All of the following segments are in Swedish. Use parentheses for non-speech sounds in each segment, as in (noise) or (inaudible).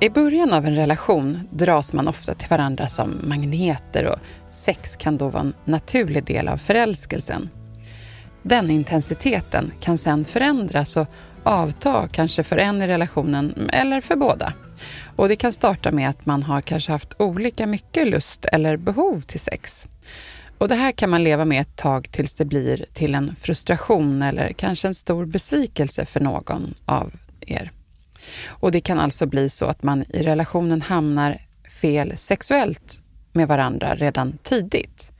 I början av en relation dras man ofta till varandra som magneter och sex kan då vara en naturlig del av förälskelsen. Den intensiteten kan sen förändras och avta, kanske för en i relationen eller för båda. Och Det kan starta med att man har kanske haft olika mycket lust eller behov till sex. Och Det här kan man leva med ett tag tills det blir till en frustration eller kanske en stor besvikelse för någon av er. Och det kan alltså bli så att man i relationen hamnar fel sexuellt med varandra redan tidigt.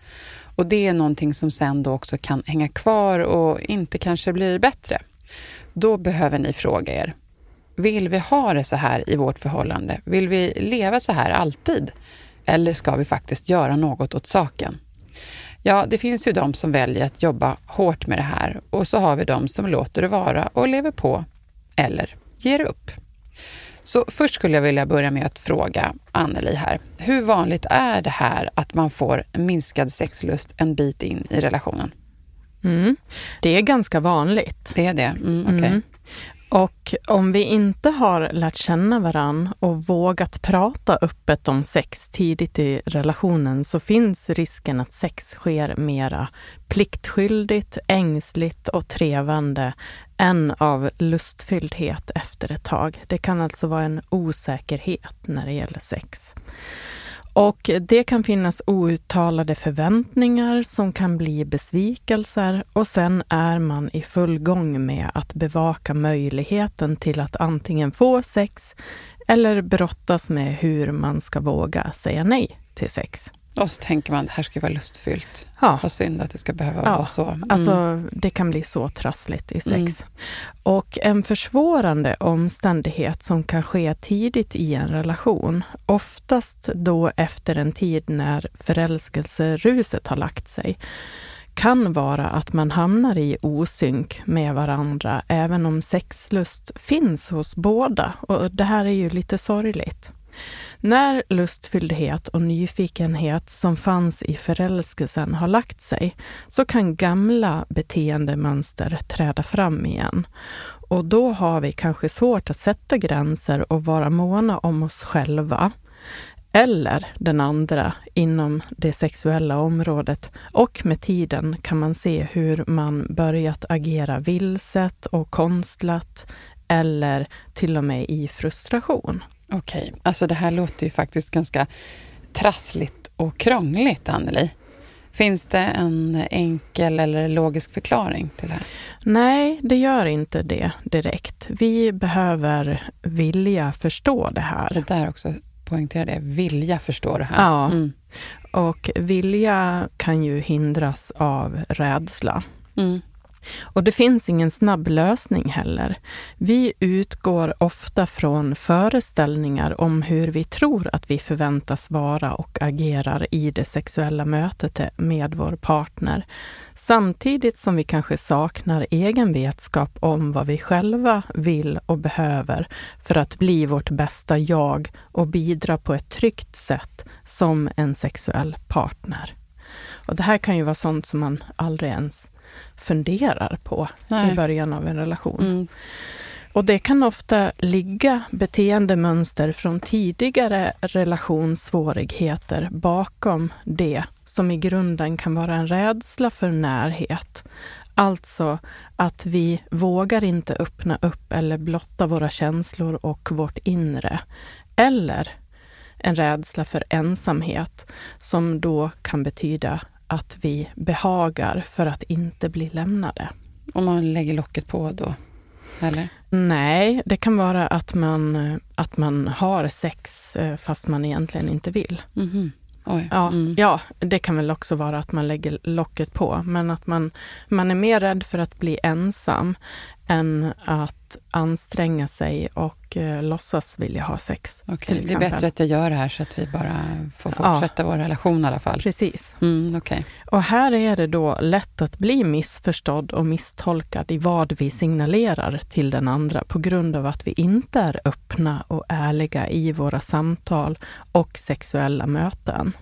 Och det är någonting som sen då också kan hänga kvar och inte kanske blir bättre. Då behöver ni fråga er, vill vi ha det så här i vårt förhållande? Vill vi leva så här alltid? Eller ska vi faktiskt göra något åt saken? Ja, det finns ju de som väljer att jobba hårt med det här och så har vi de som låter det vara och lever på eller ger upp. Så först skulle jag vilja börja med att fråga Anneli här. Hur vanligt är det här att man får minskad sexlust en bit in i relationen? Mm. Det är ganska vanligt. Det är det? Mm, okay. mm. Och om vi inte har lärt känna varann och vågat prata öppet om sex tidigt i relationen så finns risken att sex sker mera pliktskyldigt, ängsligt och trevande än av lustfylldhet efter ett tag. Det kan alltså vara en osäkerhet när det gäller sex. Och det kan finnas outtalade förväntningar som kan bli besvikelser och sen är man i full gång med att bevaka möjligheten till att antingen få sex eller brottas med hur man ska våga säga nej till sex. Och så tänker man, det här ska vara lustfyllt. Ja. Vad synd att det ska behöva ja. vara så. Mm. Alltså, det kan bli så trassligt i sex. Mm. Och en försvårande omständighet som kan ske tidigt i en relation, oftast då efter en tid när förälskelseruset har lagt sig, kan vara att man hamnar i osynk med varandra, även om sexlust finns hos båda. Och det här är ju lite sorgligt. När lustfylldhet och nyfikenhet som fanns i förälskelsen har lagt sig så kan gamla beteendemönster träda fram igen. Och då har vi kanske svårt att sätta gränser och vara måna om oss själva eller den andra inom det sexuella området. Och med tiden kan man se hur man börjat agera vilset och konstlat eller till och med i frustration. Okej, okay. alltså det här låter ju faktiskt ganska trassligt och krångligt, Anneli. Finns det en enkel eller logisk förklaring till det här? Nej, det gör inte det direkt. Vi behöver vilja förstå det här. Det där också, poängtera det, vilja förstå det här. Ja, mm. och vilja kan ju hindras av rädsla. Mm. Och det finns ingen snabb lösning heller. Vi utgår ofta från föreställningar om hur vi tror att vi förväntas vara och agerar i det sexuella mötet med vår partner. Samtidigt som vi kanske saknar egen vetskap om vad vi själva vill och behöver för att bli vårt bästa jag och bidra på ett tryggt sätt som en sexuell partner. Och det här kan ju vara sånt som man aldrig ens funderar på Nej. i början av en relation. Mm. Och det kan ofta ligga beteendemönster från tidigare relationssvårigheter bakom det som i grunden kan vara en rädsla för närhet. Alltså att vi vågar inte öppna upp eller blotta våra känslor och vårt inre. Eller en rädsla för ensamhet som då kan betyda att vi behagar för att inte bli lämnade. Om man lägger locket på då? Eller? Nej, det kan vara att man, att man har sex eh, fast man egentligen inte vill. Mm-hmm. Oj. Ja, Mm. ja, det kan väl också vara att man lägger locket på, men att man, man är mer rädd för att bli ensam än att anstränga sig och eh, låtsas vilja ha sex. Till Det är bättre att jag gör det här så att vi bara får Ja. fortsätta vår relation i alla fall. Precis. Mm, Okej. Och här är det då lätt att bli missförstådd och misstolkad i vad vi signalerar till den andra på grund av att vi inte är öppna och ärliga i våra samtal och sexuella möten.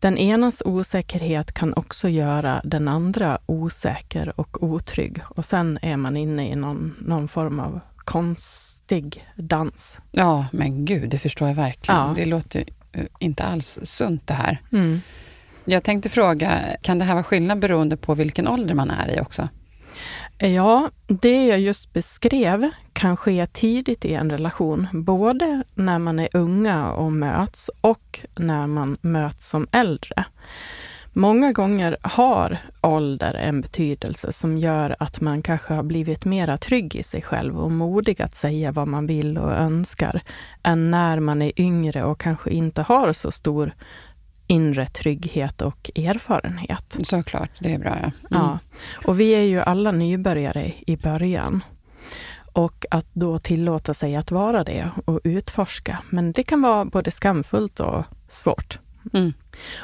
Den enas osäkerhet kan också göra den andra osäker och otrygg och sen är man inne i någon, någon form av konstig dans. Ja, men gud, det förstår jag verkligen. Ja. Det låter eh, inte alls sunt det här. Mm. Jag tänkte fråga, kan det här vara skillnad beroende på vilken ålder man är i också? Ja, det jag just beskrev kan ske tidigt i en relation, både när man är unga och möts och när man möts som äldre. Många gånger har ålder en betydelse som gör att man kanske har blivit mera trygg i sig själv och modig att säga vad man vill och önskar, än när man är yngre och kanske inte har så stor inre trygghet och erfarenhet. Såklart, det är bra ja. Mm. Ja, och vi är ju alla nybörjare i början. Och att då tillåta sig att vara det och utforska. Men det kan vara både skamfullt och svårt. Mm.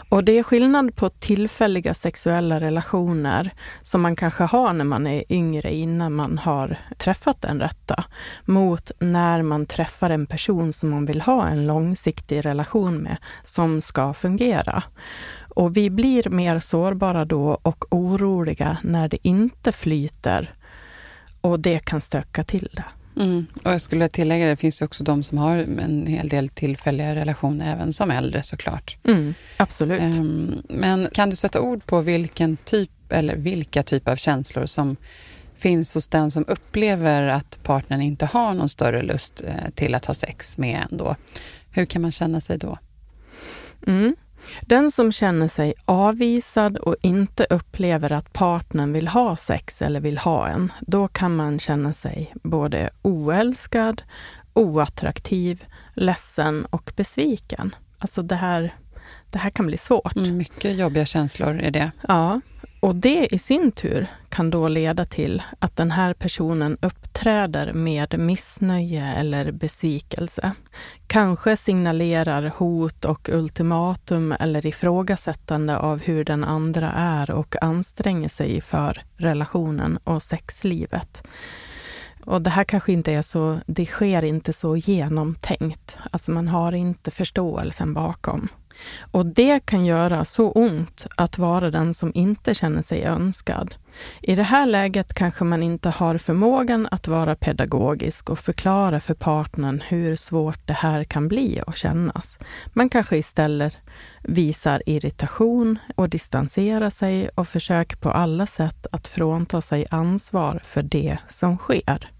Och det är skillnad på tillfälliga sexuella relationer som man kanske har när man är yngre innan man har träffat den rätta, mot när man träffar en person som man vill ha en långsiktig relation med, som ska fungera. Och vi blir mer sårbara då och oroliga när det inte flyter och det kan stöka till det. Mm. Och jag skulle tillägga, det finns ju också de som har en hel del tillfälliga relationer, även som äldre såklart. Mm, absolut. Ehm, Men kan du sätta ord på vilken typ, eller vilka typer av känslor som finns hos den som upplever att partnern inte har någon större lust eh, till att ha sex med en då? Hur kan man känna sig då? Mm. Den som känner sig avvisad och inte upplever att partnern vill ha sex eller vill ha en, då kan man känna sig både oälskad, oattraktiv, ledsen och besviken. Alltså det här, det här kan bli svårt. Mm, mycket jobbiga känslor är det. Ja, och det i sin tur kan då leda till att den här personen uppträder med missnöje eller besvikelse. Kanske signalerar hot och ultimatum eller ifrågasättande av hur den andra är och anstränger sig för relationen och sexlivet. Och det här kanske inte är så, det sker inte så genomtänkt. Alltså man har inte förståelsen bakom. Och det kan göra så ont att vara den som inte känner sig önskad. I det här läget kanske man inte har förmågan att vara pedagogisk och förklara för partnern hur svårt det här kan bli och kännas. Man kanske istället visar irritation och distanserar sig och försöker på alla sätt att frånta sig ansvar för det som sker.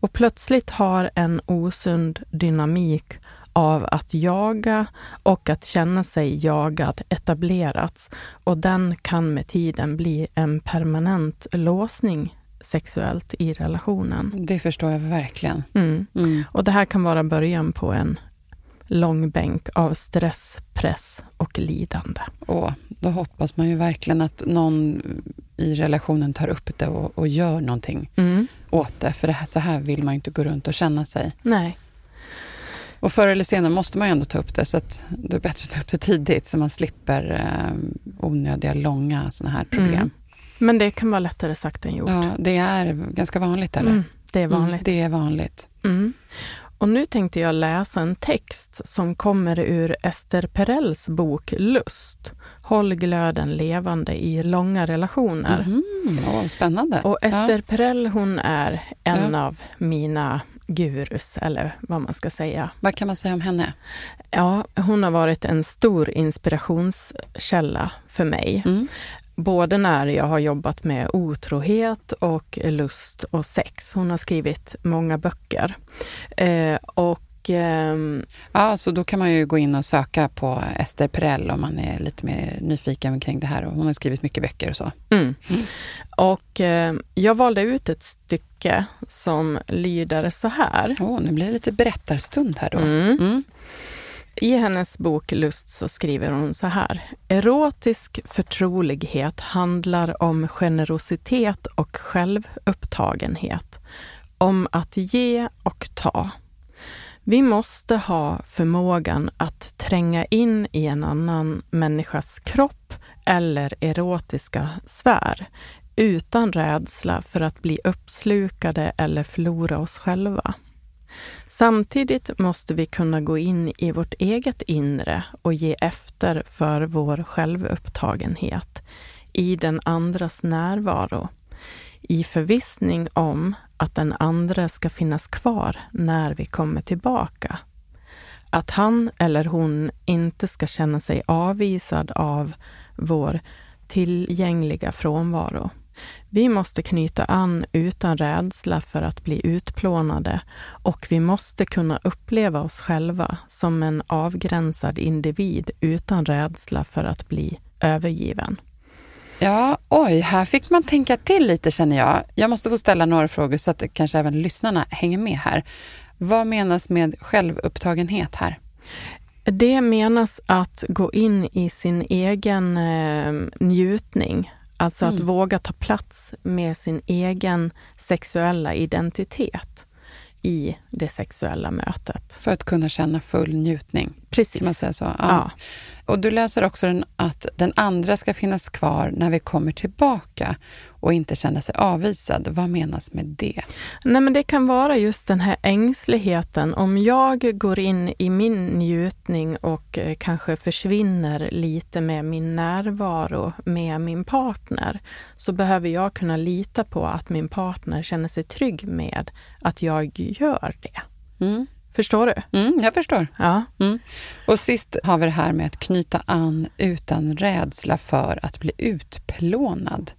Och plötsligt har en osund dynamik av att jaga och att känna sig jagad etablerats och den kan med tiden bli en permanent låsning sexuellt i relationen. Det förstår jag verkligen. Mm. Mm. Och det här kan vara början på en lång bänk av stress, press och lidande. Och då hoppas man ju verkligen att någon i relationen tar upp det och, och gör någonting Mm. åt det. För det här, så här vill man ju inte gå runt och känna sig. Nej, Och förr eller senare måste man ju ändå ta upp det, så att det är bättre att ta upp det tidigt så man slipper eh, onödiga, långa sådana här problem. Mm. men det kan vara lättare sagt än gjort. Ja, det är ganska vanligt, eller? Mm, det är vanligt. Mm, det är vanligt. Mm. Och nu tänkte jag läsa en text som kommer ur Ester Perells bok Lust. Håll glöden levande i långa relationer. Mm, åh, spännande. Och Ester Ja. Perell hon är en Ja. av mina gurus, eller vad man ska säga. Vad kan man säga om henne? Ja, hon har varit en stor inspirationskälla för mig. Mm. både när jag har jobbat med otrohet och lust och sex. Hon har skrivit många böcker. Eh, och ehm, Ja, så då kan man ju gå in och söka på Ester Perell om man är lite mer nyfiken kring det här. Hon har skrivit mycket böcker och så. Mm. Och eh, jag valde ut ett stycke som lyder så här. Åh, nu blir det lite berättarstund här då. Mm. Mm. I hennes bok Lust så skriver hon så här. Erotisk förtrolighet handlar om generositet och självupptagenhet. Om att ge och ta. Vi måste ha förmågan att tränga in i en annan människas kropp eller erotiska sfär utan rädsla för att bli uppslukade eller förlora oss själva. Samtidigt måste vi kunna gå in i vårt eget inre och ge efter för vår självupptagenhet i den andras närvaro i förvissning om att den andra ska finnas kvar när vi kommer tillbaka. Att han eller hon inte ska känna sig avvisad av vår tillgängliga frånvaro. Vi måste knyta an utan rädsla för att bli utplånade och vi måste kunna uppleva oss själva som en avgränsad individ utan rädsla för att bli övergiven. Ja, oj, här fick man tänka till lite känner jag. Jag måste få ställa några frågor så att kanske även lyssnarna hänger med här. Vad menas med självupptagenhet här? Det menas att gå in i sin egen eh, njutning. Alltså att Mm. våga ta plats med sin egen sexuella identitet i det sexuella mötet. För att kunna känna full njutning. Precis. Kan man säga så? Ja. Ja. Och du läser också att den andra ska finnas kvar när vi kommer tillbaka och inte känna sig avvisad. Vad menas med det? Nej, men det kan vara just den här ängsligheten. Om jag går in i min njutning och eh, kanske försvinner lite med min närvaro med min partner, så behöver jag kunna lita på att min partner känner sig trygg med att jag gör det. Mm. Förstår du? Mm, jag förstår. Ja. Mm. Och sist har vi det här med att knyta an utan rädsla för att bli utplånad.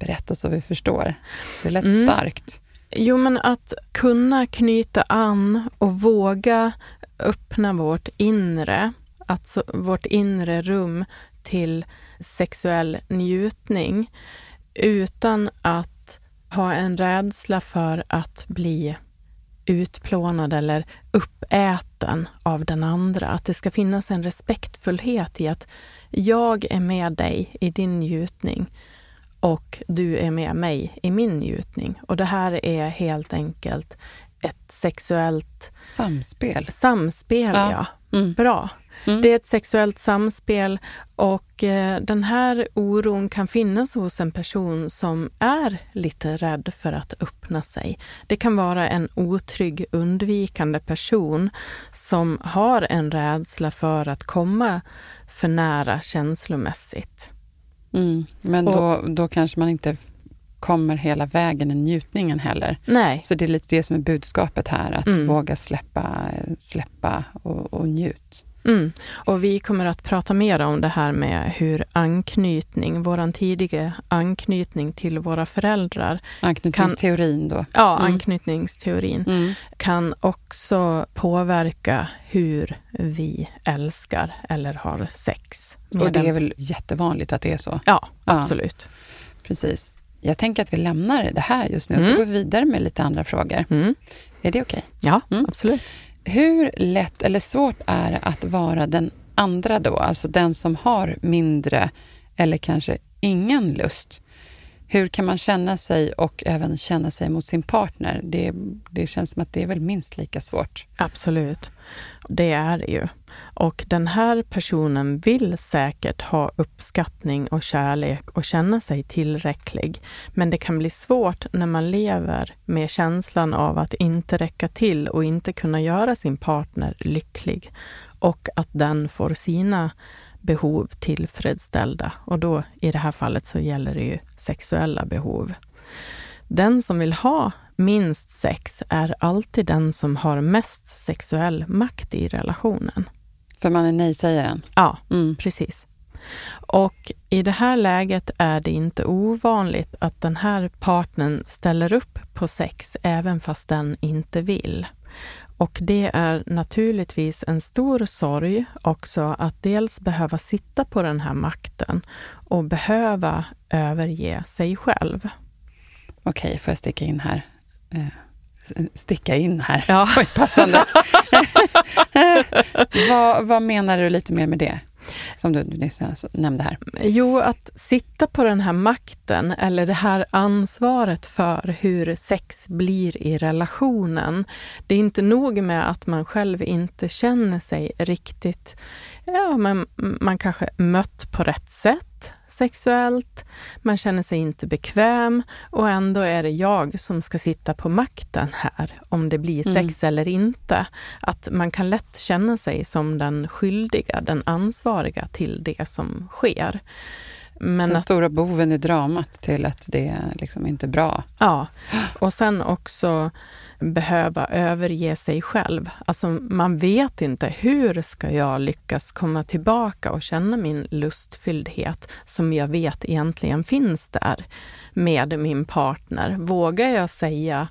Berätta så vi förstår. Det lät Mm. starkt. Jo, men att kunna knyta an och våga öppna vårt inre, alltså vårt inre rum till sexuell njutning utan att ha en rädsla för att bli utplånad eller uppäten av den andra. Att det ska finnas en respektfullhet i att jag är med dig i din njutning och du är med mig i min njutning. Och det här är helt enkelt ett sexuellt Samspel. samspel. Ja. Ja. Mm. Bra. Mm. Det är ett sexuellt samspel och eh, den här oron kan finnas hos en person som är lite rädd för att öppna sig. Det kan vara en otrygg, undvikande person som har en rädsla för att komma för nära känslomässigt. Mm. Men då, då kanske man inte kommer hela vägen i njutningen heller. Nej, Så det är lite det som är budskapet här, att Mm. våga släppa, släppa och, och njut. Mm. Och vi kommer att prata mer om det här med hur anknytning, våran tidiga anknytning till våra föräldrar, Anknytningsteorin då. ja, Mm. anknytningsteorin, Mm. kan också påverka hur vi älskar eller har sex. Och det är väl jättevanligt att det är så. Ja, Ja. absolut. Precis. Jag tänker att vi lämnar det här just nu och så Mm. går vi vidare med lite andra frågor. Mm. Är det okej? Ja, Mm. absolut. Hur lätt eller svårt är det att vara den andra då? Alltså den som har mindre eller kanske ingen lust. Hur kan man känna sig och även känna sig mot sin partner? Det, det känns som att det är väl minst lika svårt. Absolut. Det är det ju. Och den här personen vill säkert ha uppskattning och kärlek och känna sig tillräcklig. Men det kan bli svårt när man lever med känslan av att inte räcka till och inte kunna göra sin partner lycklig. Och att den får sina behov tillfredsställda. Och då i det här fallet så gäller det ju sexuella behov. Den som vill ha minst sex är alltid den som har mest sexuell makt i relationen. För man är nej-sägaren. Ja, Mm. precis. Och i det här läget är det inte ovanligt att den här partnern ställer upp på sex även fast den inte vill. Och det är naturligtvis en stor sorg också att dels behöva sitta på den här makten och behöva överge sig själv. Okej, får jag sticka in här? Eh, sticka in här, Ja. (laughs) Oj, passande. (laughs) vad, vad menar du lite mer med det? Som du nyss nämnde här. Jo, att sitta på den här makten eller det här ansvaret för hur sex blir i relationen. Det är inte nog med att man själv inte känner sig riktigt, ja, men man kanske mött på rätt sätt sexuellt. Man känner sig inte bekväm och ändå är det jag som ska sitta på makten här, om det blir sex eller inte. Att man kan lätt känna sig som den skyldiga, den ansvariga till det som sker. Men Den att, stora boven i dramat till att det liksom inte är bra. ja, och sen också behöva överge sig själv. Alltså man vet inte hur ska jag lyckas komma tillbaka och känna min lustfylldhet som jag vet egentligen finns där med min partner. Vågar jag säga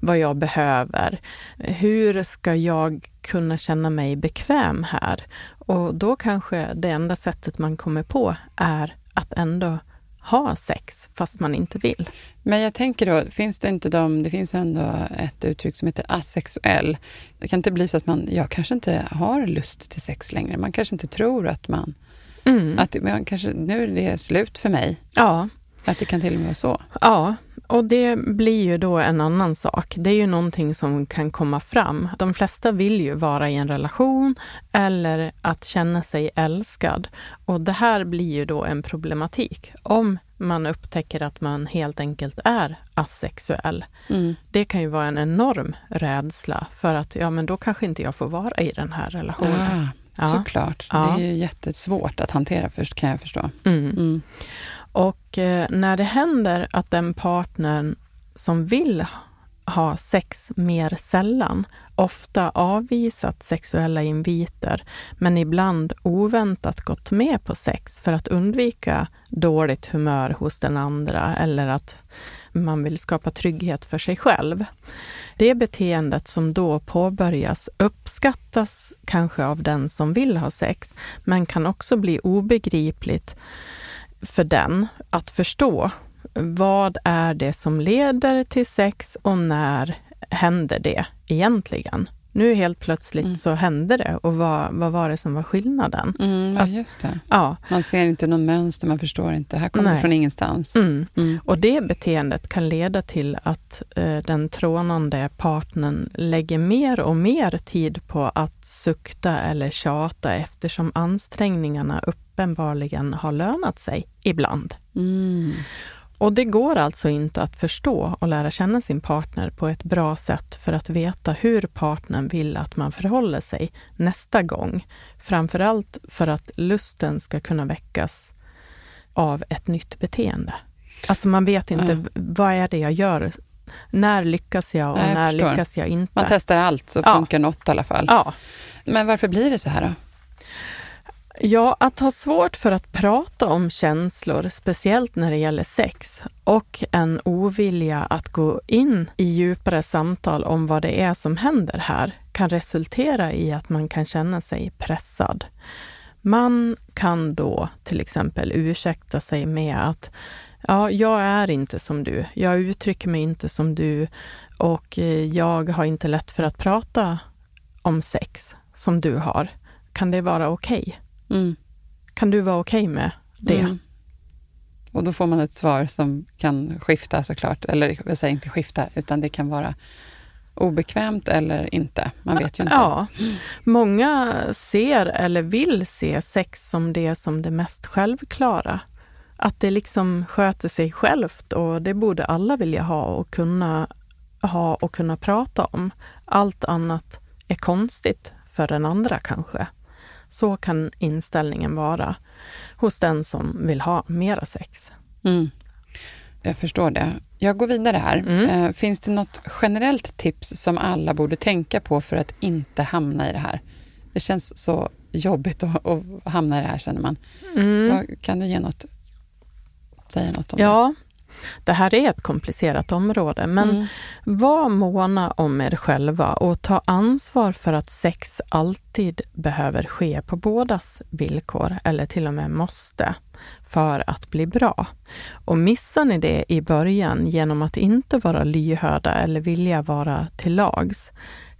vad jag behöver? Hur ska jag kunna känna mig bekväm här? Och då kanske det enda sättet man kommer på är att ändå ha sex fast man inte vill. Men jag tänker då, finns det inte de, det finns ju ändå ett uttryck som heter asexuell. Det kan inte bli så att man, jag kanske inte har lust till sex längre. Man kanske inte tror att man, att det- man kanske, nu är det slut för mig. Ja, Att det kan till och med vara så. Ja, och det blir ju då en annan sak. Det är ju någonting som kan komma fram. De flesta vill ju vara i en relation eller att känna sig älskad. Och det här blir ju då en problematik om man upptäcker att man helt enkelt är asexuell. Det kan ju vara en enorm rädsla för att ja, men då kanske inte jag får vara i den här relationen. Ah, Ja. Såklart. Ja. Det är ju jättesvårt att hantera först, kan jag förstå. Mm. Mm. Och eh, när det händer att den partnern som vill ha sex mer sällan, ofta avvisat sexuella inviter, men ibland oväntat gått med på sex för att undvika dåligt humör hos den andra eller att man vill skapa trygghet för sig själv. Det beteendet som då påbörjas uppskattas kanske av den som vill ha sex, men kan också bli obegripligt för den att förstå vad är det som leder till sex och när händer det egentligen? Nu helt plötsligt så hände det och vad, vad var det som var skillnaden? Mm, ja, Alltså- just det. Ja, Man ser inte någon mönster, man förstår inte. Här kommer det Nej. från ingenstans. mm. Mm. Och det beteendet kan leda till att eh, den trånande partnern lägger mer och mer tid på att sukta eller tjata eftersom ansträngningarna uppenbarligen har lönat sig ibland. Mm. Och det går alltså inte att förstå och lära känna sin partner på ett bra sätt för att veta hur partnern vill att man förhåller sig nästa gång. Framförallt för att lusten ska kunna väckas av ett nytt beteende. Alltså man vet inte, Ja. vad är det jag gör? När lyckas jag och jag när förstår. lyckas jag inte? Man testar allt så Ja. funkar något i alla fall. Ja. Men varför blir det så här då? Ja, att ha svårt för att prata om känslor, speciellt när det gäller sex, och en ovilja att gå in i djupare samtal om vad det är som händer här, kan resultera i att man kan känna sig pressad. Man kan då till exempel ursäkta sig med att ja, jag är inte som du, jag uttrycker mig inte som du och eh, jag har inte lätt för att prata om sex som du har. Kan det vara okej? Mm. Kan du vara okej med det? Mm. Och då får man ett svar som kan skifta såklart. Eller jag säger inte skifta, utan det kan vara obekvämt eller inte. Man vet ju inte. Ja, många ser eller vill se sex som det som det mest självklara. Att det liksom sköter sig självt och det borde alla vilja ha och kunna ha och kunna prata om. Allt annat är konstigt för den andra kanske. Så kan inställningen vara hos den som vill ha mera sex. Mm. Jag förstår det. Jag går vidare här. Mm. Eh, finns det något generellt tips som alla borde tänka på för att inte hamna i det här? Det känns så jobbigt att, att hamna i det här känner man. Mm. Kan du ge något, säga något om det? Ja, det här är ett komplicerat område, men Mm. var måna om er själva och ta ansvar för att sex alltid behöver ske på bådas villkor, eller till och med måste, för att bli bra. Och missar ni det i början genom att inte vara lyhörda eller vilja vara till lags,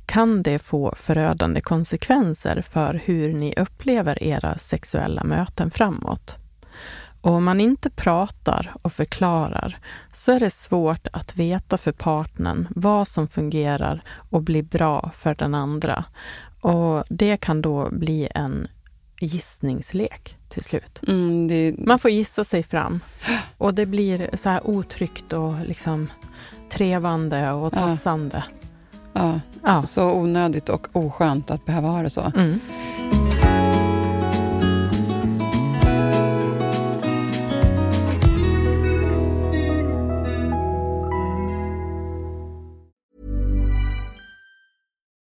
kan det få förödande konsekvenser för hur ni upplever era sexuella möten framåt. Och om man inte pratar och förklarar så är det svårt att veta för partnern vad som fungerar och blir bra för den andra. Och det kan då bli en gissningslek till slut. Mm, det, Man får gissa sig fram och det blir så här otryggt och liksom trevande och Ja. tassande. ja, Ja. så onödigt och oskönt att behöva ha det så. Mm.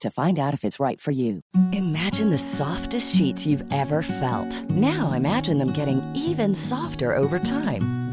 to find out if it's right for you. Imagine the softest sheets you've ever felt. Now imagine them getting even softer over time.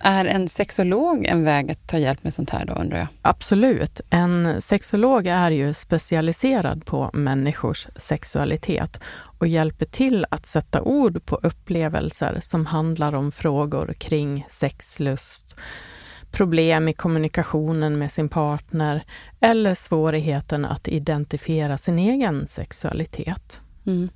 Är en sexolog en väg att ta hjälp med sånt här då undrar jag? Absolut. En sexolog är ju specialiserad på människors sexualitet och hjälper till att sätta ord på upplevelser som handlar om frågor kring sexlust, problem i kommunikationen med sin partner eller svårigheten att identifiera sin egen sexualitet. Mm.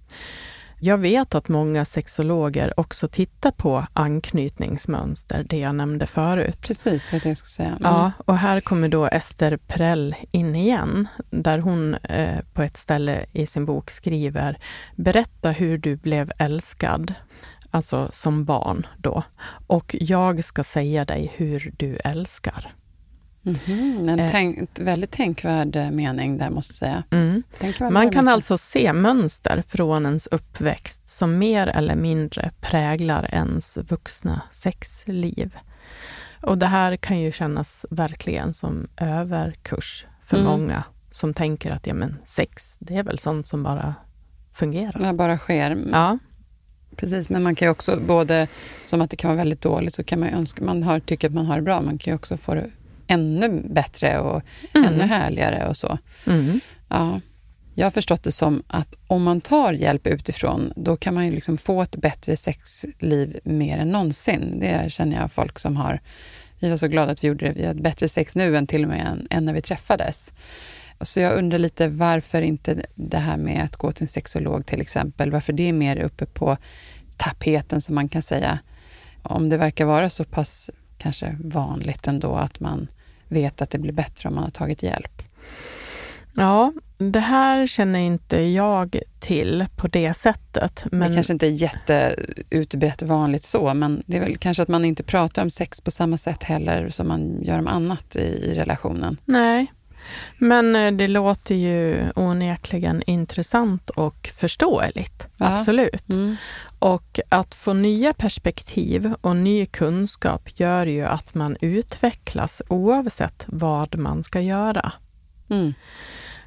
Jag vet att många sexologer också tittar på anknytningsmönster, det jag nämnde förut. Precis, det är det jag ska säga. Mm. Ja, och här kommer då Ester Prell in igen, där hon eh, på ett ställe i sin bok skriver Berätta hur du blev älskad, alltså som barn då, och jag ska säga dig hur du älskar. Mhm, En Eh. tänk, väldigt tänkvärd eh, mening där måste jag säga. Mm. Man kan alltså se mönster från ens uppväxt som mer eller mindre präglar ens vuxna sexliv. Och det här kan ju kännas verkligen som överkurs för Mm. många som tänker att ja, men sex, det är väl sånt som bara fungerar. Det bara sker. Ja, Precis, men man kan ju också både, som att det kan vara väldigt dåligt, så kan man önska, man har, tycker att man har det bra, man kan ju också få det ännu bättre och Mm. ännu härligare och så. mm. Ja. Jag har förstått det som att om man tar hjälp utifrån, då kan man ju liksom få ett bättre sexliv mer än någonsin. Det känner jag folk som har... Vi var så glada att vi gjorde det. Vi har ett bättre sex nu än till och med än, än när vi träffades. Så jag undrar lite varför inte det här med att gå till en sexolog till exempel, varför det är mer uppe på tapeten som man kan säga. Om det verkar vara så pass kanske vanligt ändå att man vet att det blir bättre om man har tagit hjälp. ja, det här känner inte jag till på det sättet. Men Det kanske inte är jätteutbrett vanligt så, men det är väl kanske att man inte pratar om sex på samma sätt heller som man gör om annat i, i relationen. Nej, Men eh, det låter ju onekligen intressant och förståeligt. Ja. Absolut. Mm. Och att få nya perspektiv och ny kunskap gör ju att man utvecklas oavsett vad man ska göra. Mm.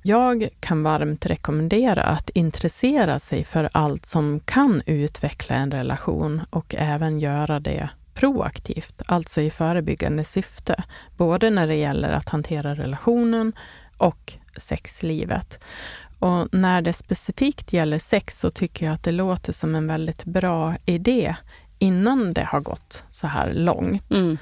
Jag kan varmt rekommendera att intressera sig för allt som kan utveckla en relation och även göra det proaktivt, alltså i förebyggande syfte. Både när det gäller att hantera relationen och sexlivet. Och när det specifikt gäller sex så tycker jag att det låter som en väldigt bra idé innan det har gått så här långt. Mm.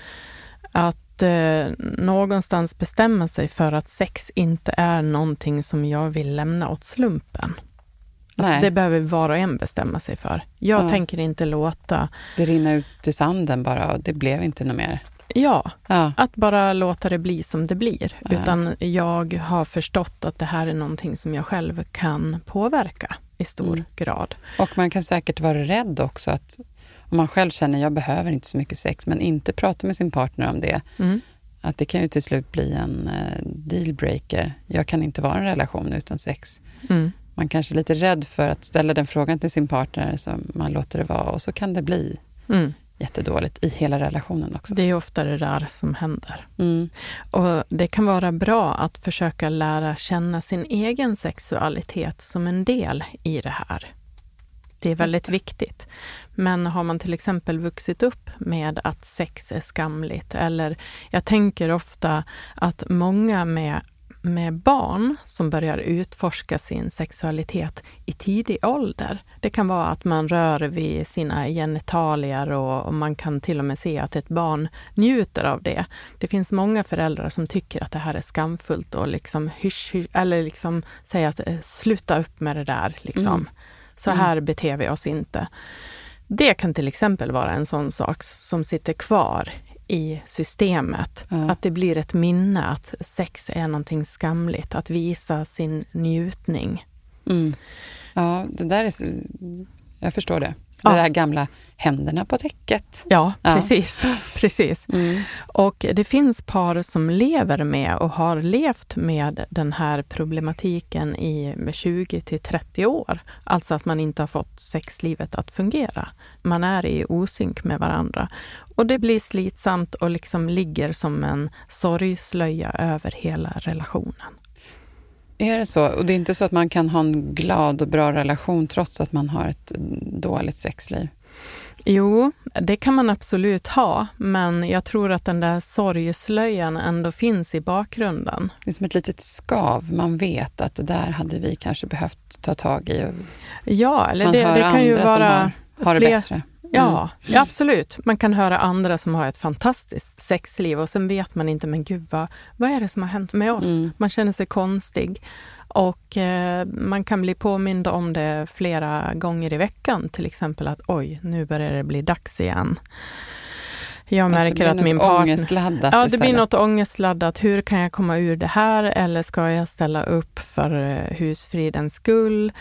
Att eh, någonstans bestämma sig för att sex inte är någonting som jag vill lämna åt slumpen. Alltså, det behöver var och en bestämma sig för. Jag Ja. tänker inte låta, Det rinner ut i sanden bara och det blev inte något mer. ja, Ja. att bara låta det bli som det blir. Ja. Utan jag har förstått att det här är någonting som jag själv kan påverka i stor Mm. grad. Och man kan säkert vara rädd också att om man själv känner jag behöver inte så mycket sex, men inte prata med sin partner om det, Mm. att det kan ju till slut bli en eh, dealbreaker. Jag kan inte vara i en relation utan sex. Mm. Man kanske är lite rädd för att ställa den frågan till sin partner, så man låter det vara och så kan det bli Mm. jättedåligt i hela relationen också. Det är ofta det där som händer. Mm. Och det kan vara bra att försöka lära känna sin egen sexualitet som en del i det här. Det är väldigt viktigt. Men har man till exempel vuxit upp med att sex är skamligt eller jag tänker ofta att många med, med barn som börjar utforska sin sexualitet i tidig ålder. Det kan vara att man rör vid sina genitalier och, och man kan till och med se att ett barn njuter av det. Det finns många föräldrar som tycker att det här är skamfullt och liksom hysch, hysch eller liksom säga att eh, sluta upp med det där. Liksom. Mm. Så här beter vi oss inte. Det kan till exempel vara en sån sak som sitter kvar i systemet. Ja. Att det blir ett minne att sex är någonting skamligt, att visa sin njutning. Mm. Ja, det där är... Jag förstår det. Det Ja. där gamla händerna på täcket. Ja, Ja. precis. (laughs) precis. Mm. Och det finns par som lever med och har levt med den här problematiken i med 20 till 30 år. Alltså att man inte har fått sexlivet att fungera. Man är i osynk med varandra. Och det blir slitsamt och liksom ligger som en sorgslöja över hela relationen. Är det så? Och det är inte så att man kan ha en glad och bra relation trots att man har ett dåligt sexliv? Jo, det kan man absolut ha, men jag tror att den där sorgslöjan ändå finns i bakgrunden. Det är som ett litet skav. Man vet att det där hade vi kanske behövt ta tag i. Ja, eller man det, det kan ju vara har, har det fler- bättre. Ja, ja, absolut. Man kan höra andra som har ett fantastiskt sexliv och sen vet man inte, men gud, vad, vad är det som har hänt med oss? Mm. Man känner sig konstig och eh, man kan bli påmind om det flera gånger i veckan. Till exempel att oj, nu börjar det bli dags igen. Jag Att märker att något min partner... ångestladdat Ja, det istället. blir något ångestladdat. Hur kan jag komma ur det här? Eller ska jag ställa upp för eh, husfridens skull?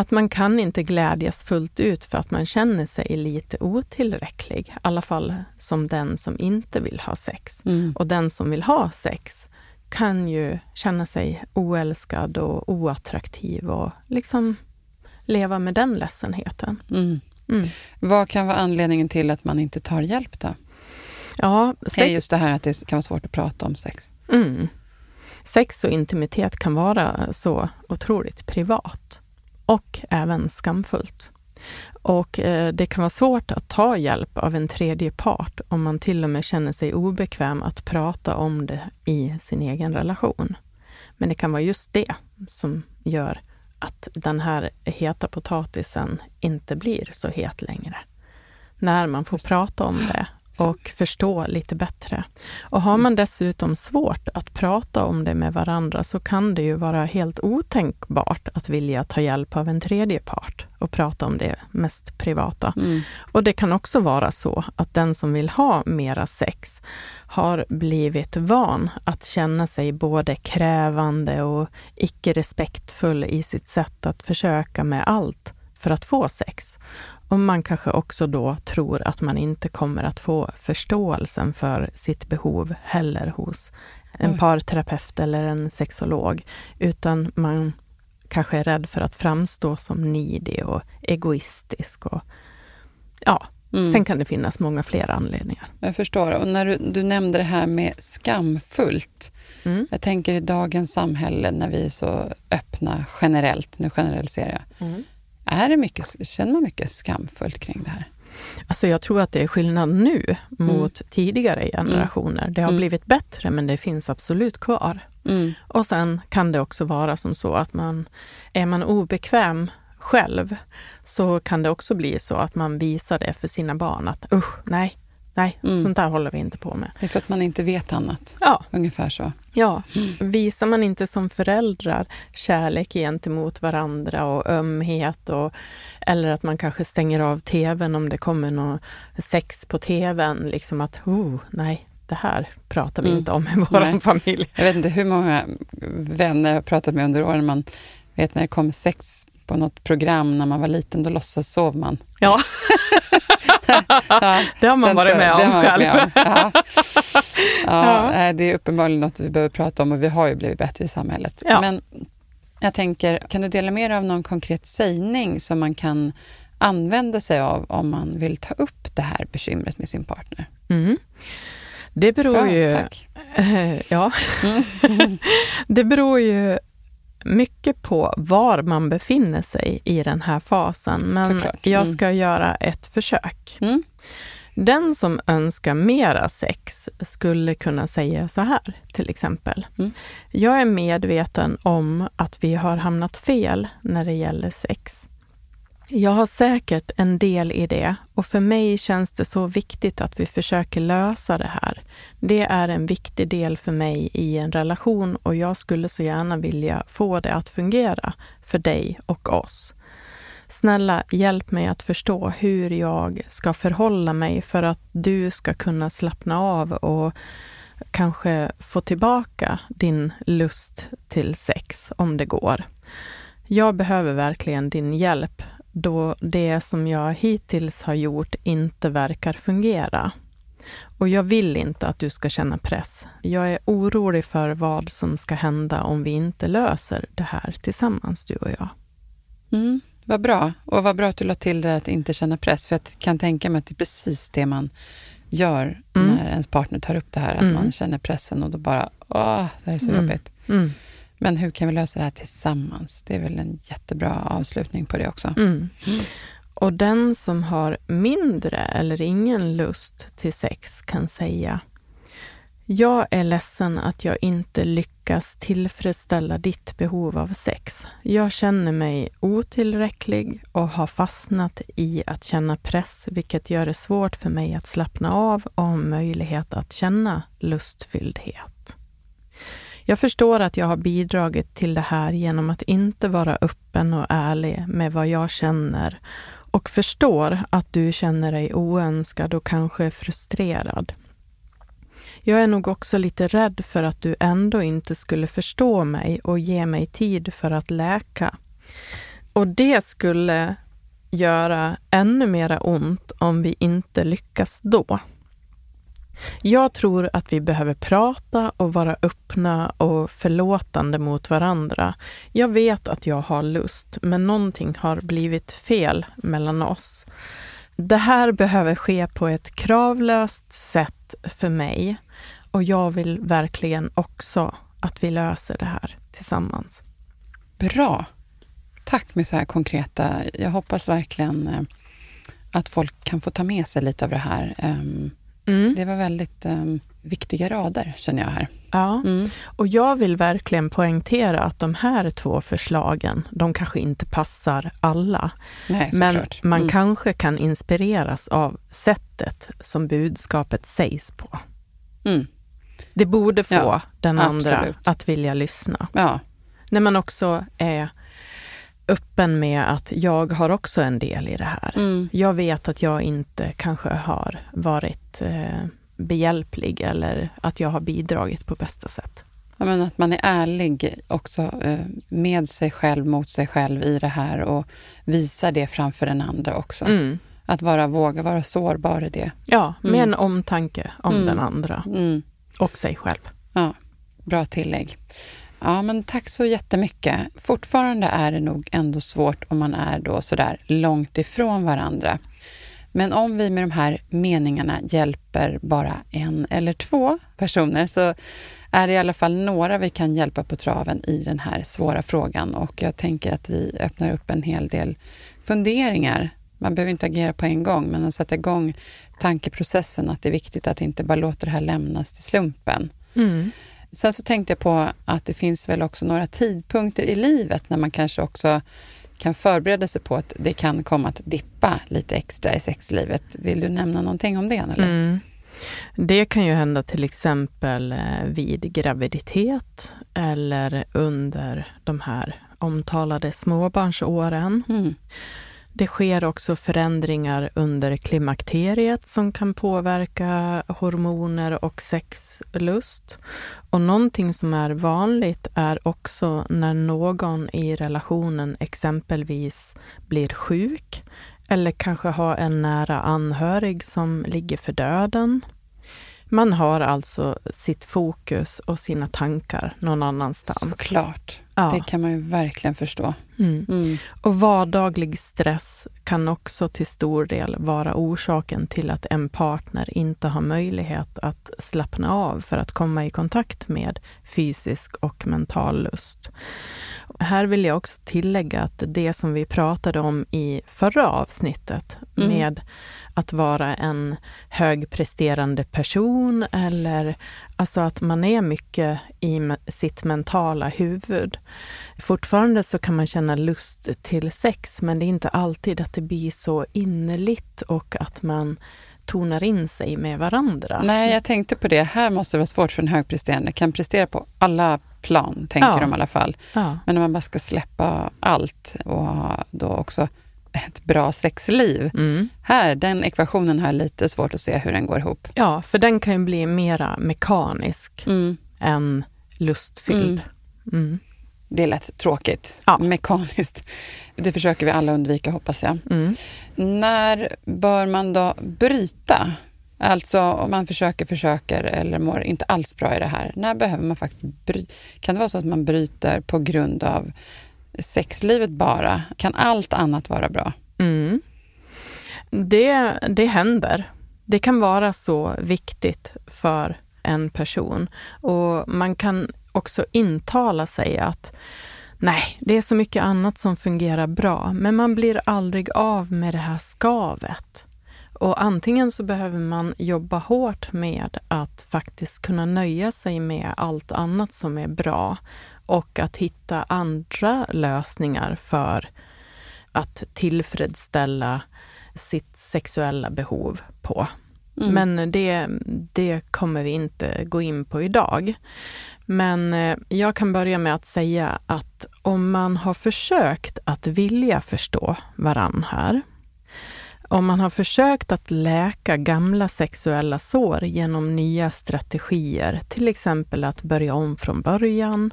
Att man kan inte glädjas fullt ut för att man känner sig lite otillräcklig. I alla fall som den som inte vill ha sex. Mm. Och den som vill ha sex kan ju känna sig oälskad och oattraktiv och liksom leva med den ledsenheten. Mm. Mm. Vad kan vara anledningen till att man inte tar hjälp då? Ja, Det är sex, just det här att det kan vara svårt att prata om sex. Mm. Sex och intimitet kan vara så otroligt privat och även skamfullt. Och eh, det kan vara svårt att ta hjälp av en tredje part om man till och med känner sig obekväm att prata om det i sin egen relation. Men det kan vara just det som gör att den här heta potatisen inte blir så het längre. När man får prata om det och förstå lite bättre. Och har man dessutom svårt att prata om det med varandra så kan det ju vara helt otänkbart att vilja ta hjälp av en tredje part och prata om det mest privata. Mm. Och det kan också vara så att den som vill ha mera sex har blivit van att känna sig både krävande och icke respektfull i sitt sätt att försöka med allt för att få sex. Och man kanske också då tror att man inte kommer att få förståelsen för sitt behov heller hos en parterapeut eller en sexolog, utan man kanske är rädd för att framstå som nidig och egoistisk. Och, ja, Mm. Sen kan det finnas många fler anledningar. Jag förstår. Och när du, du nämnde det här med skamfullt. Mm. Jag tänker i dagens samhälle när vi är så öppna generellt, nu generaliserar jag. Mm. Är det mycket, känner man mycket skamfullt kring det här? Alltså jag tror att det är skillnad nu mot tidigare generationer. Det har Mm. blivit bättre, men det finns absolut kvar. Mm. Och sen kan det också vara som så att man, är man obekväm själv, så kan det också bli så att man visar det för sina barn att usch, nej, nej, Mm. sånt där håller vi inte på med. Det är för att man inte vet annat. Ja, Ungefär så. ja. Visar man inte som föräldrar kärlek gentemot varandra och ömhet och, eller att man kanske stänger av tvn om det kommer något sex på tvn, liksom att oh, nej, det här pratar vi Mm. inte om i vår Nej. familj. Jag vet inte hur många vänner jag har pratat med under åren. Man vet när det kom sex på något program när man var liten, då låtsas sov man. Ja, (laughs) Ja, det har man varit med jag- om själv. med om. Ja. (laughs) Ja, Ja. nej, Det är uppenbarligen något vi behöver prata om och vi har ju blivit bättre i samhället. Men jag tänker, kan du dela med dig av någon konkret sägning som man kan använda sig av om man vill ta upp det här bekymret med sin partner? Mm. Det beror Bra, ju... tack. (laughs) ja. Mm. (laughs) det beror ju mycket på var man befinner sig i den här fasen. Men Såklart. jag Mm. ska göra ett försök. Mm. Den som önskar mera sex skulle kunna säga så här, till exempel. Mm. Jag är medveten om att vi har hamnat fel när det gäller sex. Jag har säkert en del i det och för mig känns det så viktigt att vi försöker lösa det här. Det är en viktig del för mig i en relation och jag skulle så gärna vilja få det att fungera för dig och oss. Snälla, hjälp mig att förstå hur jag ska förhålla mig för att du ska kunna slappna av och kanske få tillbaka din lust till sex om det går. Jag behöver verkligen din hjälp då det som jag hittills har gjort inte verkar fungera. Och jag vill inte att du ska känna press. Jag är orolig för vad som ska hända om vi inte löser det här tillsammans, du och jag. Mm, vad bra. Och vad bra att du la till det att inte känna press. För jag kan tänka mig att det är precis det man gör Mm. när ens partner tar upp det här. Att Mm. man känner pressen och då bara, åh, det här är så Mm. jobbigt. Mm. Men hur kan vi lösa det här tillsammans? Det är väl en jättebra avslutning på det också. Mm. Och den som har mindre eller ingen lust till sex kan säga Jag är ledsen att jag inte lyckas tillfredsställa ditt behov av sex. Jag känner mig otillräcklig och har fastnat i att känna press, vilket gör det svårt för mig att slappna av och ha möjlighet att känna lustfylldhet. Jag förstår att jag har bidragit till det här genom att inte vara öppen och ärlig med vad jag känner och förstår att du känner dig oönskad och kanske frustrerad. Jag är nog också lite rädd för att du ändå inte skulle förstå mig och ge mig tid för att läka. Och det skulle göra ännu mera ont om vi inte lyckas då. Jag tror att vi behöver prata och vara öppna och förlåtande mot varandra. Jag vet att jag har lust, men någonting har blivit fel mellan oss. Det här behöver ske på ett kravlöst sätt för mig och jag vill verkligen också att vi löser det här tillsammans. Bra. Tack med så här konkreta. Jag hoppas verkligen eh, att folk kan få ta med sig lite av det här. Ehm, Mm. Det var väldigt ehm, viktiga rader, känner jag här. Ja. Mm. Och jag vill verkligen poängtera att de här två förslagen, de kanske inte passar alla. Nej, Men såklart. man Mm. kanske kan inspireras av sättet som budskapet sägs på. Mm. Det borde få Ja, den andra absolut. att vilja lyssna. Ja, När man också är öppen med att jag har också en del i det här. Mm. Jag vet att jag inte kanske har varit eh, behjälplig eller att jag har bidragit på bästa sätt. Ja, men att man är ärlig också eh, med sig själv, mot sig själv i det här och visar det framför den andra också. Mm. Att vara, våga vara sårbar i det. Ja, med Mm. en omtanke om Mm. den andra Mm. och sig själv. Ja. bra tillägg. Ja, men tack så jättemycket. Fortfarande är det nog ändå svårt om man är då sådär långt ifrån varandra. Men om vi med de här meningarna hjälper bara en eller två personer så är det i alla fall några vi kan hjälpa på traven i den här svåra frågan och jag tänker att vi öppnar upp en hel del funderingar. Man behöver inte agera på en gång, men att sätta igång tankeprocessen att det är viktigt att inte bara låta det här lämnas till slumpen. Mm. Sen så tänkte jag på att det finns väl också några tidpunkter i livet när man kanske också kan förbereda sig på att det kan komma att dippa lite extra i sexlivet. Vill du nämna någonting om det? Eller? Mm. Det kan ju hända till exempel eh, vid graviditet eller under de här omtalade småbarnsåren. Mm. Det sker också förändringar under klimakteriet som kan påverka hormoner och sexlust. Och någonting som är vanligt är också när någon i relationen exempelvis blir sjuk eller kanske har en nära anhörig som ligger för döden. Man har alltså sitt fokus och sina tankar någon annanstans. Såklart. Ja. Det kan man ju verkligen förstå. Mm. Mm. Och vardaglig stress kan också till stor del vara orsaken till att en partner inte har möjlighet att slappna av för att komma i kontakt med fysisk och mental lust. Här vill jag också tillägga att det som vi pratade om i förra avsnittet Mm. med att vara en högpresterande person eller alltså att man är mycket i sitt mentala huvud. Fortfarande så kan man känna lust till sex men det är inte alltid att det blir så innerligt och att man tonar in sig med varandra. Nej, jag tänkte på det. Här måste det vara svårt för en högpresterande. Kan prestera på alla plan, tänker Ja. de i alla fall. Ja. Men när man bara ska släppa allt och ha då också ett bra sexliv. Mm. Här, den ekvationen har jag lite svårt att se hur den går ihop. ja, för den kan ju bli mera mekanisk Mm. än lustfylld. Mm. Det är lätt tråkigt. Ja. Mekaniskt. Det försöker vi alla undvika, hoppas jag. Mm. När bör man då bryta? Alltså om man försöker, försöker eller mår inte alls bra i det här. När behöver man faktiskt bryta? Kan det vara så att man bryter på grund av sexlivet bara? Kan allt annat vara bra? Mm. Det, det händer. Det kan vara så viktigt för en person. Och man kan också intala sig att nej, det är så mycket annat som fungerar bra, men man blir aldrig av med det här skavet. Och antingen så behöver man jobba hårt med att faktiskt kunna nöja sig med allt annat som är bra och att hitta andra lösningar för att tillfredsställa sitt sexuella behov på. Mm. Men det, det kommer vi inte gå in på idag. Men eh, jag kan börja med att säga att om man har försökt att vilja förstå varann här, om man har försökt att läka gamla sexuella sår genom nya strategier, till exempel att börja om från början,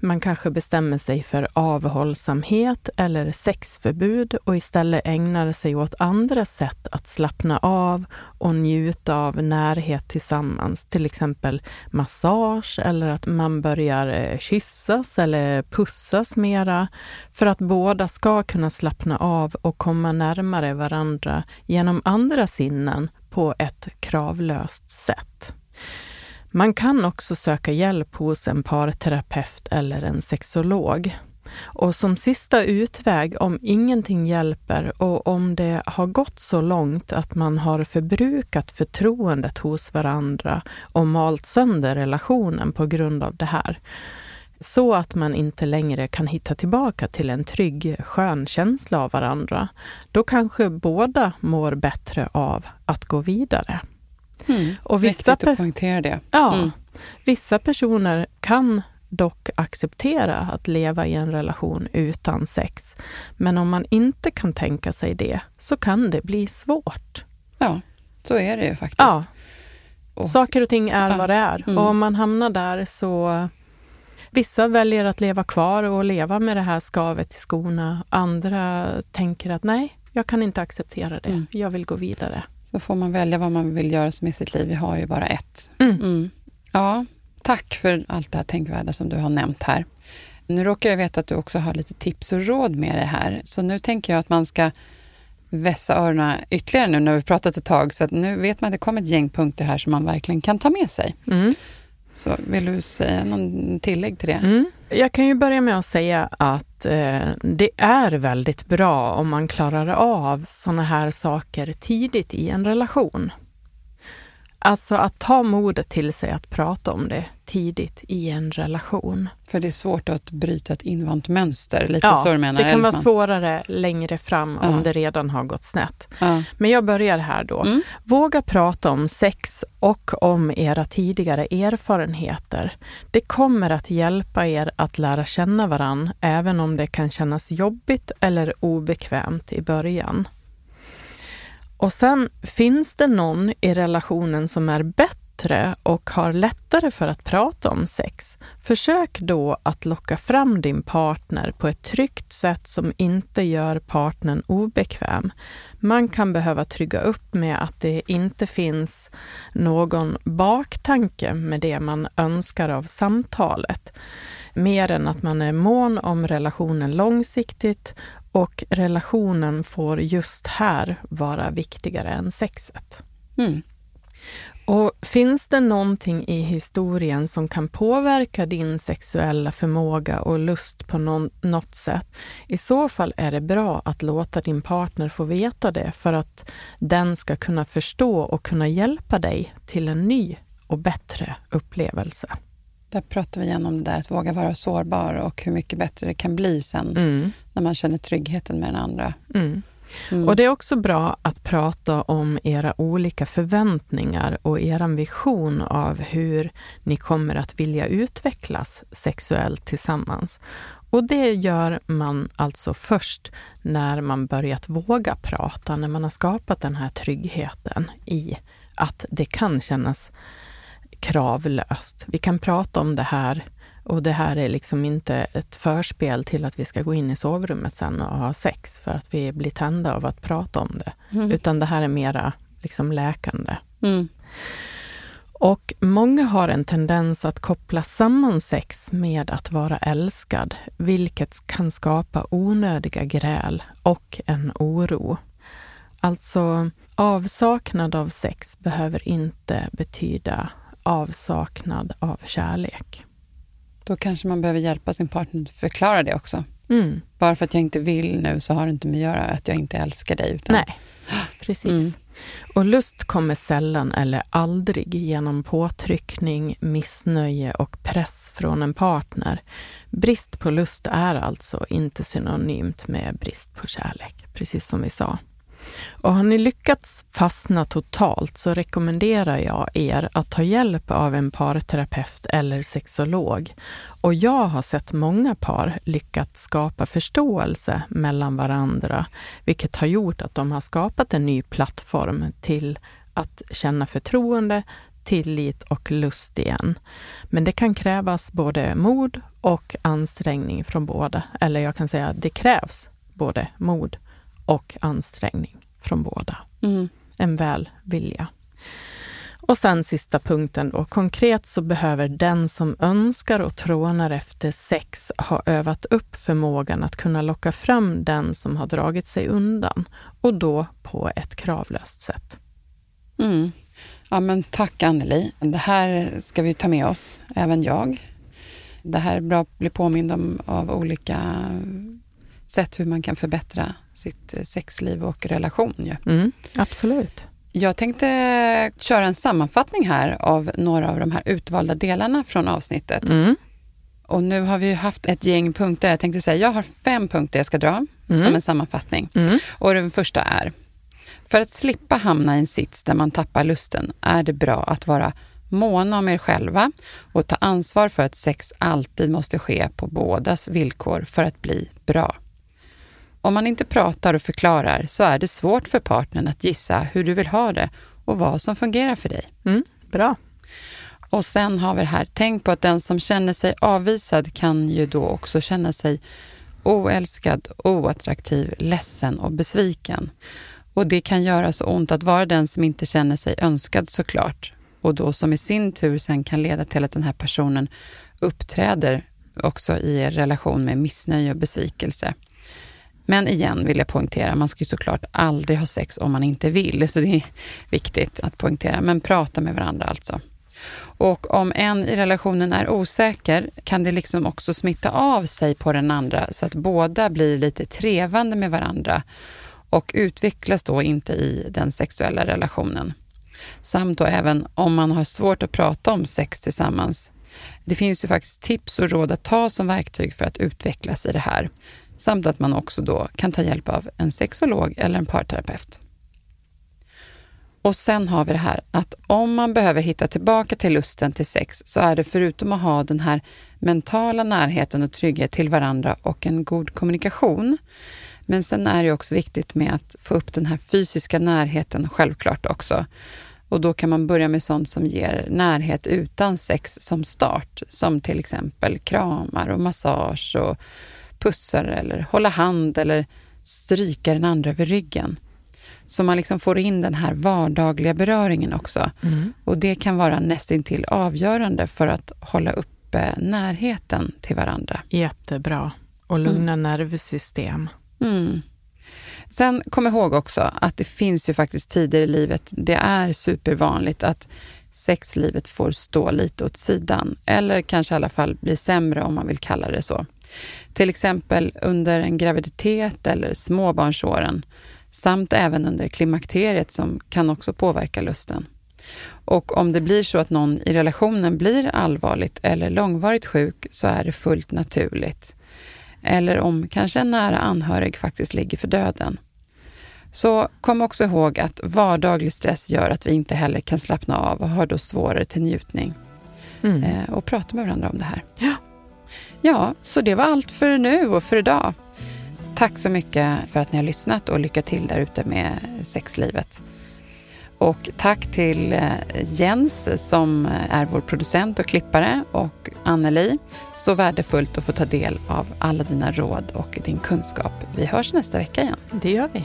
man kanske bestämmer sig för avhållsamhet eller sexförbud och istället ägnar sig åt andra sätt att slappna av och njuta av närhet tillsammans. Till exempel massage eller att man börjar eh, kyssas eller pussas mera för att båda ska kunna slappna av och komma närmare varandra genom andra sinnen på ett kravlöst sätt. Man kan också söka hjälp hos en parterapeut eller en sexolog. Och som sista utväg, om ingenting hjälper och om det har gått så långt att man har förbrukat förtroendet hos varandra och malt sönder relationen på grund av det här, så att man inte längre kan hitta tillbaka till en trygg, skön känsla av varandra, då kanske båda mår bättre av att gå vidare. Och vissa Viktigt att poängtera det. Ja, Mm. vissa personer kan dock acceptera att leva i en relation utan sex. Men om man inte kan tänka sig det så kan det bli svårt. Ja, så är det ju faktiskt. Ja, Och- saker och ting är Ja. vad det är. Mm. Och om man hamnar där så... Vissa väljer att leva kvar och leva med det här skavet i skorna. Andra tänker att nej, jag kan inte acceptera det. Mm. Jag vill gå vidare. Så får man välja vad man vill göra med sitt liv. Vi har ju bara ett. Mm. Mm. Ja, tack för allt det här tänkvärda som du har nämnt här. Nu råkar jag veta att du också har lite tips och råd med dig här, så nu tänker jag att man ska vässa öronen ytterligare nu när vi pratat ett tag, så att nu vet man att det kommer ett gäng punkter här som man verkligen kan ta med sig. Mm. Så vill du säga någon tillägg till det? Jag kan ju börja med att säga att eh, det är väldigt bra om man klarar av sådana här saker tidigt i en relation. Alltså att ta modet till sig att prata om det tidigt i en relation. För det är svårt att bryta ett invant mönster, lite Ja, så du menar? det kan vara Elfman? svårare längre fram Ja. om det redan har gått snett. Ja. Men jag börjar här då. Mm. Våga prata om sex och om era tidigare erfarenheter. Det kommer att hjälpa er att lära känna varann, även om det kan kännas jobbigt eller obekvämt i början. Och sen, finns det någon i relationen som är bättre och har lättare för att prata om sex, försök då att locka fram din partner på ett tryggt sätt som inte gör partnern obekväm. Man kan behöva trygga upp med att det inte finns någon baktanke med det man önskar av samtalet. Mer än att man är mån om relationen långsiktigt och relationen får just här vara viktigare än sexet. Mm. Och finns det någonting i historien som kan påverka din sexuella förmåga och lust på någon, något sätt, i så fall är det bra att låta din partner få veta det för att den ska kunna förstå och kunna hjälpa dig till en ny och bättre upplevelse. Där pratar vi igen om det där att våga vara sårbar och hur mycket bättre det kan bli sen Mm. när man känner tryggheten med den andra. Mm. Mm. Och det är också bra att prata om era olika förväntningar och er vision av hur ni kommer att vilja utvecklas sexuellt tillsammans. Och det gör man alltså först när man börjat våga prata, när man har skapat den här tryggheten i att det kan kännas kravlöst. Vi kan prata om det här och det här är liksom inte ett förspel till att vi ska gå in i sovrummet sen och ha sex för att vi blir tända av att prata om det. Mm. Utan det här är mera liksom läkande. Mm. Och många har en tendens att koppla samman sex med att vara älskad, vilket kan skapa onödiga gräl och en oro. Alltså, avsaknad av sex behöver inte betyda avsaknad av kärlek. Då kanske man behöver hjälpa sin partner att förklara det också. Mm. Bara för att jag inte vill nu så har det inte med att göra att jag inte älskar dig. Utan Nej, (gasps) precis. Mm. Och lust kommer sällan eller aldrig genom påtryckning, missnöje och press från en partner. Brist på lust är alltså inte synonymt med brist på kärlek, precis som vi sa. Och har ni lyckats fastna totalt så rekommenderar jag er att ta hjälp av en parterapeut eller sexolog. Och jag har sett många par lyckats skapa förståelse mellan varandra, vilket har gjort att de har skapat en ny plattform till att känna förtroende, tillit och lust igen. Men det kan krävas både mod och ansträngning från båda. Eller jag kan säga att det krävs både mod och ansträngning från båda. Mm. En välvilja. Och sen sista punkten då. Konkret så behöver den som önskar och trånar efter sex ha övat upp förmågan att kunna locka fram den som har dragit sig undan och då på ett kravlöst sätt. Mm. Ja, men tack Anneli. Det här ska vi ta med oss, även jag. Det här är bra att bli påmind om av olika sätt hur man kan förbättra sitt eh, sexliv och relation. Ju. Mm, absolut. Jag tänkte köra en sammanfattning här av några av de här utvalda delarna från avsnittet. Mm. Och nu har vi ju haft ett gäng punkter. Jag tänkte säga, jag har fem punkter jag ska dra Mm. som en sammanfattning. Mm. Och den första är, för att slippa hamna i en sits där man tappar lusten är det bra att vara måna om er själva och ta ansvar för att sex alltid måste ske på bådas villkor för att bli bra. Om man inte pratar och förklarar så är det svårt för partnern att gissa hur du vill ha det och vad som fungerar för dig. Mm. Bra. Och sen har vi det här, tänk på att den som känner sig avvisad kan ju då också känna sig oälskad, oattraktiv, ledsen och besviken. Och det kan göra så ont att vara den som inte känner sig önskad såklart. och då som i sin tur sen kan leda till att den här personen uppträder också i relation med missnöje och besvikelse. Men igen vill jag poängtera, man ska ju såklart aldrig ha sex om man inte vill, så det är viktigt att poängtera. Men prata med varandra alltså. Och om en i relationen är osäker kan det liksom också smitta av sig på den andra så att båda blir lite trevande med varandra och utvecklas då inte i den sexuella relationen. Samt då även om man har svårt att prata om sex tillsammans. Det finns ju faktiskt tips och råd att ta som verktyg för att utvecklas i det här. Samt att man också då kan ta hjälp av en sexolog eller en parterapeut. Och sen har vi det här att om man behöver hitta tillbaka till lusten till sex så är det förutom att ha den här mentala närheten och trygghet till varandra och en god kommunikation. Men sen är det också viktigt med att få upp den här fysiska närheten självklart också. Och då kan man börja med sånt som ger närhet utan sex som start, som till exempel kramar och massage och pussar eller hålla hand eller stryka den andra över ryggen. Så man liksom får in den här vardagliga beröringen också. Mm. Och det kan vara nästintill avgörande för att hålla uppe närheten till varandra. Jättebra. Och lugna mm. nervsystem. Mm. Sen kom ihåg också att det finns ju faktiskt tider i livet, det är supervanligt att sexlivet får stå lite åt sidan. Eller kanske i alla fall bli sämre om man vill kalla det så. Till exempel under en graviditet eller småbarnsåren samt även under klimakteriet som kan också påverka lusten. Och om det blir så att någon i relationen blir allvarligt eller långvarigt sjuk så är det fullt naturligt. Eller om kanske en nära anhörig faktiskt ligger för döden. Så kom också ihåg att vardaglig stress gör att vi inte heller kan slappna av och har då svårare till njutning. Mm. Eh, och prata med varandra om det här. Ja ja, så det var allt för nu och för idag. Tack så mycket för att ni har lyssnat och lycka till där ute med sexlivet. Och tack till eh, Jens som eh, är vår producent och klippare och Anneli. Så värdefullt att få ta del av alla dina råd och din kunskap. Vi hörs nästa vecka igen. Det gör vi.